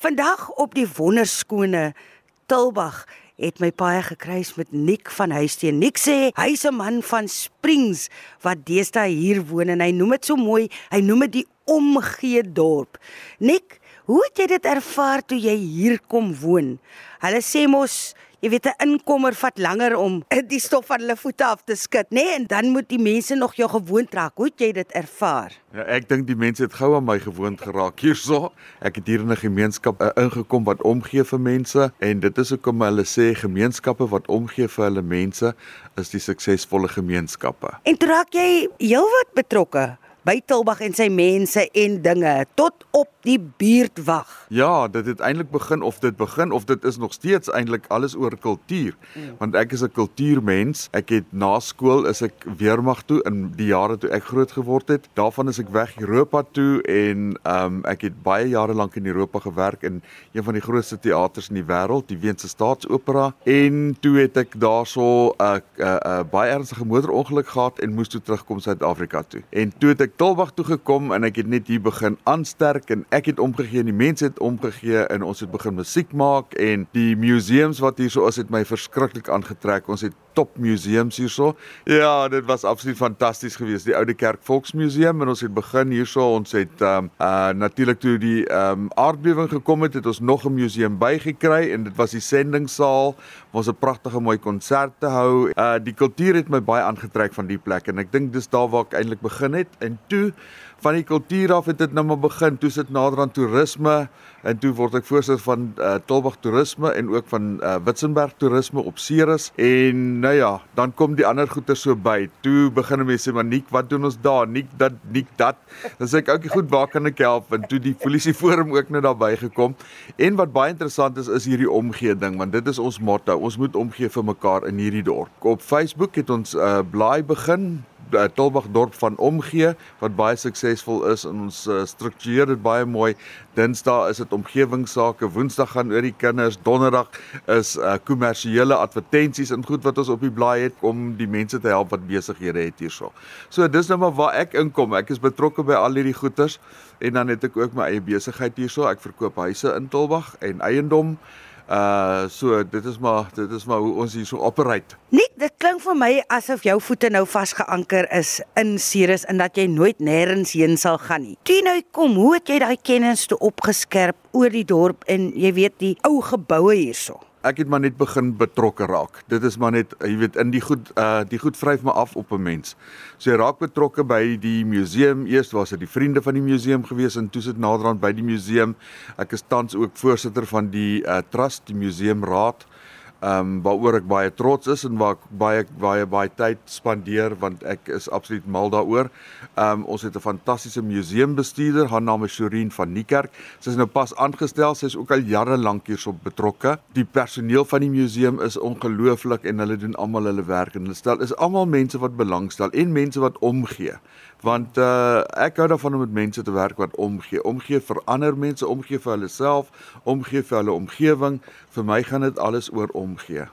Vandag op die wonderskone Tilbag het my paie gekruis met Nik van Huisteen. Nik sê hy's 'n man van Springs wat deesdae hier woon en hy noem dit so mooi, hy noem dit die omgee dorp. Nik, hoe het jy dit ervaar toe jy hier kom woon? Hulle sê mos Jy weet 'n inkomer vat langer om die stof van hulle voete af te skud, nê? Nee? En dan moet die mense nog jou gewoond raak. Hoe het jy dit ervaar? Ja, ek dink die mense het gou aan my gewoond geraak hierso. Ek het hier in 'n gemeenskap uh, ingekom wat omgee vir mense en dit is hoekom hulle sê gemeenskappe wat omgee vir hulle mense is die suksesvolle gemeenskappe. En toe raak jy heelwat betrokke by Tilbag en sy mense en dinge tot op die buurtwag. Ja, dit het eintlik begin of dit begin of dit is nog steeds eintlik alles oor kultuur. Mm. Want ek is 'n kultuurmens. Ek het na skool is ek weermag toe in die jare toe ek groot geword het. Daarvan is ek weg Europa toe en ehm um, ek het baie jare lank in Europa gewerk in een van die grootste teaters in die wêreld, die Weense Staatsopera. En toe het ek daarso 'n uh, 'n uh, uh, baie ernstige motorongeluk gehad en moes toe terugkom Suid-Afrika toe. En toe het ek Tolbag toe gekom en ek het net hier begin aansterk en ek het omgegee en die mense het omgegee en ons het begin musiek maak en die museums wat hier so is het my verskriklik aangetrek. Ons het top museums hierso. Ja, dit was absoluut fantasties geweest. Die Oude Kerk Volksmuseum en ons het begin hierso. Ons het ehm um, uh natuurlik toe die ehm um, aardbewing gekom het, het ons nog 'n museum bygekry en dit was die sendingsaal waar ons 'n pragtige mooi konsert te hou. Uh die kultuur het my baie aangetrek van die plek en ek dink dis daar waar ek eintlik begin het en toe van die kultuur af het dit nou maar begin. Toe sit nader aan toerisme en toe word ek voorsitter van uh, Tolbag Toerisme en ook van uh, Witzenberg Toerisme op Ceres. En nou ja, dan kom die ander goeie so by. Toe begin mense maar Nik, wat doen ons daar? Nik dat Nik dat. Dan sê ek oukie goed, waar kan ek help? En toe die polisie forum ook nou daarby gekom. En wat baie interessant is is hierdie omgee ding want dit is ons motto. Ons moet omgee vir mekaar in hierdie dorp. Op Facebook het ons 'n uh, blaai begin uh, Tolbag dorp van omgee wat baie suksesvol is en ons uh, struktureer dit baie mooi. Dinsdae is dit omgewingsake, Woensdag gaan oor die kinders, Donderdag is uh, kommersiële advertensies en goed wat ons op die blaai het om die mense te help wat besighede het hierso. So dis nou maar waar ek inkom. Ek is betrokke by al hierdie goeders en dan het ek ook my eie besigheid hierso. Ek verkoop huise in Tolbag en eiendom. Uh so dit is maar dit is maar hoe ons hier so operate. Nee, dit klink vir my asof jou voete nou vasgeanker is in Ceres en dat jy nooit nêrens heen sal gaan nie. Toe nou kom, hoe het jy daai kennis toe opgeskerp oor die dorp en jy weet die ou geboue hierso? Ek het maar net begin betrokke raak. Dit is maar net jy weet in die goed uh die goed vryf my af op 'n mens. So jy raak betrokke by die museum. Eers was dit die vriende van die museum gewees en toe sit naderhand by die museum. Ek is tans ook voorsitter van die uh trust, die museumraad ehm um, waaroor ek baie trots is en waar ek baie baie baie tyd spandeer want ek is absoluut mal daaroor. Ehm um, ons het 'n fantastiese museumbestuurder, haar naam is Shoreen van Niekerk. Sy is nou pas aangestel, sy is ook al jare lank hierso betrokke. Die personeel van die museum is ongelooflik en hulle doen almal hulle werk en hulle stel is almal mense wat belangstel en mense wat omgee want uh ek hou daarvan om met mense te werk wat omgee, omgee vir ander mense, omgee vir hulle self, omgee vir hulle omgewing. Vir my gaan dit alles oor omgee.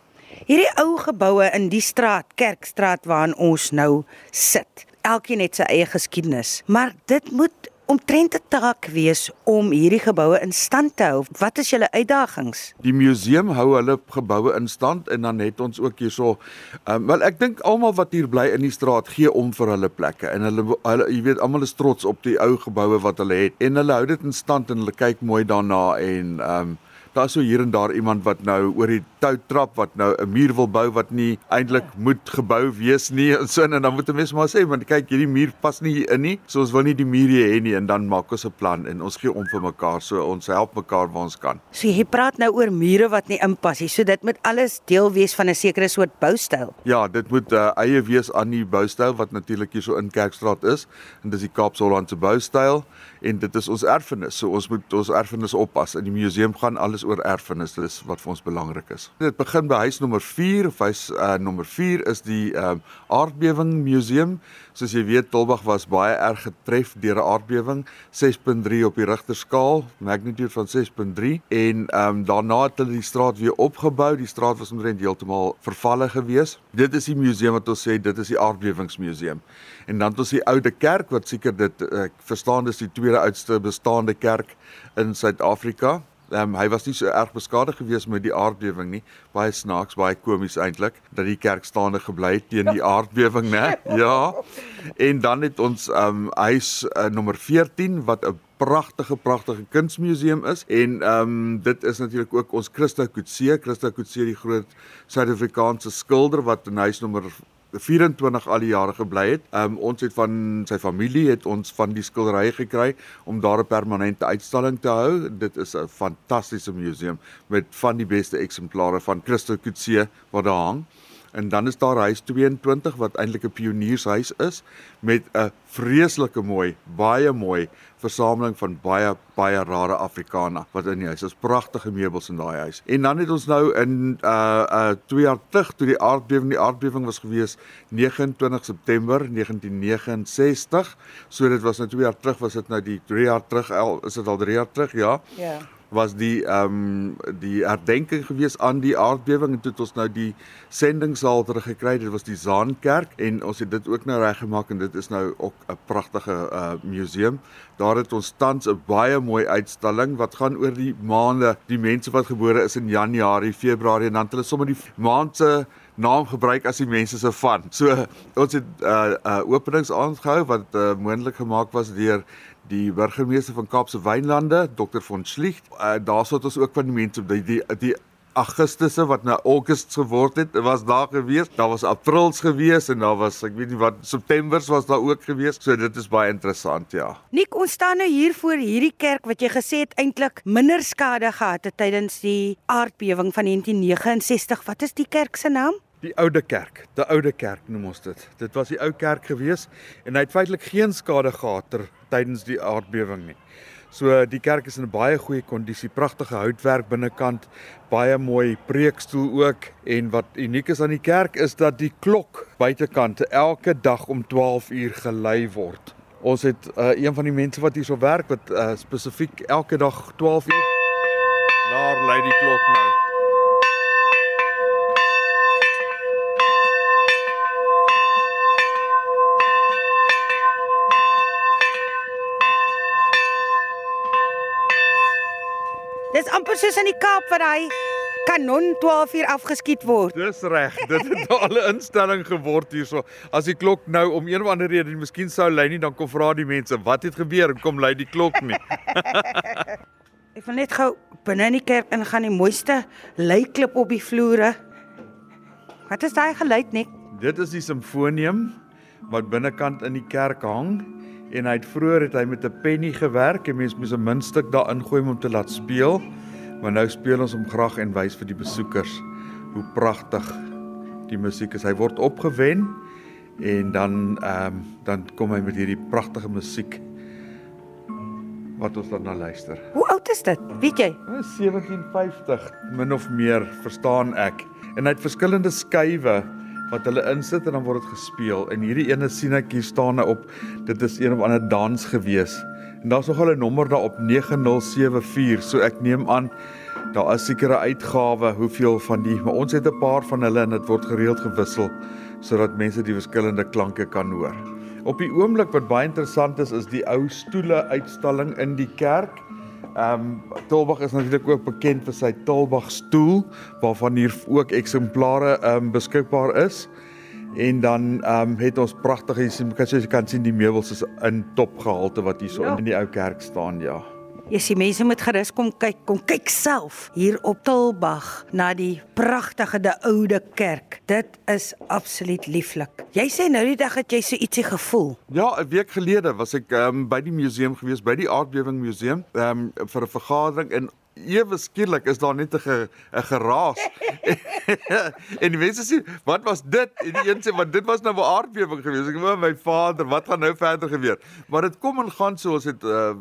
Hierdie ou geboue in die straat, Kerkstraat waarin ons nou sit. Elkeen het sy eie geskiedenis, maar dit moet omtrent 'n taak wees om hierdie geboue in stand te hou. Wat is julle uitdagings? Die museum hou hulle geboue in stand en dan het ons ook hierso um, wel ek dink almal wat hier bly in die straat gee om vir hulle plekke en hulle hulle jy weet almal is trots op die ou geboue wat hulle het en hulle hou dit in stand en hulle kyk mooi daarna en ehm um, daar's so hier en daar iemand wat nou oor die tou trap wat nou 'n muur wil bou wat nie eintlik moet gebou wees nie en so en dan moet 'n mens maar sê want kyk hierdie muur pas nie hier in nie so ons wil nie die muur hier hê nie en dan maak ons 'n plan en ons gee om vir mekaar so ons help mekaar waar ons kan. So jy praat nou oor mure wat nie inpas nie so dit moet alles deel wees van 'n sekere soort boustyl. Ja, dit moet uh, eie wees aan die boustyl wat natuurlik hier so in Kerkstraat is en dis die Kaapshollandse boustyl en dit is ons erfenis so ons moet ons erfenis oppas en die museum gaan alles oor erfenis dis wat vir ons belangrik is. Dit begin by huis nommer 4 of huis uh, nommer 4 is die um, aardbewing museum. Soos jy weet Tolbag was baie erg getref deur 'n aardbewing 6.3 op die Richter skaal, magnitude van 6.3 en um, daarna het hulle die straat weer opgebou. Die straat was omtrent heeltemal vervalle gewees. Dit is die museum wat ons sê dit is die aardbewingsmuseum. En dan het ons die oude kerk wat seker dit ek verstaan dis die tweede oudste bestaande kerk in Suid-Afrika um, hy was nie so erg beskadig gewees met die aardbewing nie. Baie snaaks, baie komies eintlik dat die kerk staande gebly het teen die aardbewing, né? Ja. En dan het ons ehm um, huis uh, nommer 14 wat 'n pragtige pragtige kunsmuseum is en ehm um, dit is natuurlik ook ons Christa Kutse, Christa Kutse die groot Suid-Afrikaanse skilder wat in huis nommer 24 al die jare gebly het. Um, ons het van sy familie het ons van die skilderye gekry om daar 'n permanente uitstalling te hou. Dit is 'n fantastiese museum met van die beste eksemplare van Christo Kutse wat daar hang. En dan is daar huis 22 wat eintlik 'n pioniershuis is met 'n vreeslike mooi, baie mooi versameling van baie baie rare Afrikana wat in die huis is. Pragtige meubels in daai huis. En dan het ons nou in uh uh 2 jaar terug toe die aardbewing, die aardbewing was gewees 29 September 1969. So dit was nou 2 jaar terug, was dit nou die 3 jaar terug, al is dit al 3 jaar terug, ja. Ja was die ehm um, die herdenking gewees aan die aardbewing en toe het ons nou die sendingsaal terug gekry. Dit was die Zaankerk en ons het dit ook nou reggemaak en dit is nou ook 'n pragtige uh museum. Daar het ons tans 'n baie mooi uitstalling wat gaan oor die maande, die mense wat gebore is in Januarie, Februarie en dan hulle sommer die maand se naam gebruik as die mense se van. So ons het 'n uh, uh openingsaand gehou wat uh, moontlik gemaak was deur die burgemeester van Kaapse Wynlande, Dr. von Schlicht. Uh, daar sou ons ook van die mense die die, die Augustusse wat nou August geword het, was daar gewees. Daar was Aprils gewees en daar was ek weet nie wat Septembers was daar ook gewees. So dit is baie interessant, ja. Nik, ons staan nou hier voor hierdie kerk wat jy gesê het eintlik minder skade gehad het tydens die aardbewing van 1969. Wat is die kerk se naam? Die oude kerk, die oude kerk noem ons dit. Dit was die ou kerk gewees en hy het feitelik geen skade gehad ter tydens die aardbewing nie. So die kerk is in 'n baie goeie kondisie, pragtige houtwerk binnekant, baie mooi preekstoel ook en wat uniek is aan die kerk is dat die klok buitekant elke dag om 12 uur gelei word. Ons het uh, een van die mense wat hierso werk wat uh, spesifiek elke dag 12 uur daar lei die klok nou. Amper soos in die Kaap waar hy kanon 12 uur afgeskiet word. Dis reg. Dit het al 'n instelling geword hierso. As die klok nou om een of ander rede, miskien sou lei nie, dan kom vra die mense, wat het gebeur kom lei die klok nie. Ek wil net gou binne in die kerk ingaan, die mooiste leiklip op die vloere. Wat is daai geluid net? Dit is die simfonium wat binnekant in die kerk hang en hy het vroeër het hy met 'n penny gewerk en mens moes 'n muntstuk daarin gooi om te laat speel. Maar nou speel ons hom graag en wys vir die besoekers hoe pragtig die musiek is. Hy word opgewen en dan ehm um, dan kom hy met hierdie pragtige musiek wat ons dan na luister. Hoe oud is dit? Weet jy? 1750 min of meer, verstaan ek. En hy het verskillende skuwe wat hulle insit en dan word dit gespeel. En hierdie ene sien ek hier staan nou op. Dit is een of ander dans gewees. En daar's nog 'n nommer daar op 9074. So ek neem aan daar is sekere uitgawe hoeveel van die, maar ons het 'n paar van hulle en dit word gereeld gewissel sodat mense die verskillende klanke kan hoor. Op die oomblik wat baie interessant is is die ou stoele uitstalling in die kerk. Ehm um, Tolbag is natuurlik ook bekend vir sy Tolbag stoel waarvan hier ook eksemplare ehm um, beskikbaar is. En dan ehm um, het ons pragtige jy kan sien die meubels is in topgehalte wat hier so ja. in die ou kerk staan, ja. Jy sien mense moet gerus kom kyk, kom kyk self hier op Tilbag na die pragtige de oude kerk. Dit is absoluut lieflik. Jy sê nou die dag het jy so ietsie gevoel. Ja, 'n week gelede was ek um, by die museum gewees, by die aardbewing museum, um, vir 'n vergadering en ewe skielik is daar net 'n 'n geraas. en die mense sê, "Wat was dit?" En die een sê, "Want dit was nou 'n aardbewing geweest." Ek sê, "My vader, wat gaan nou verder gebeur?" Maar dit kom en gaan so, ons het uh,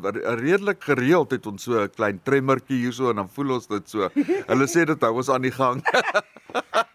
redelik gereeld het ons so 'n klein tremmertjie hierso en dan voel ons dit so. Hulle sê dit hou ons aan die gang.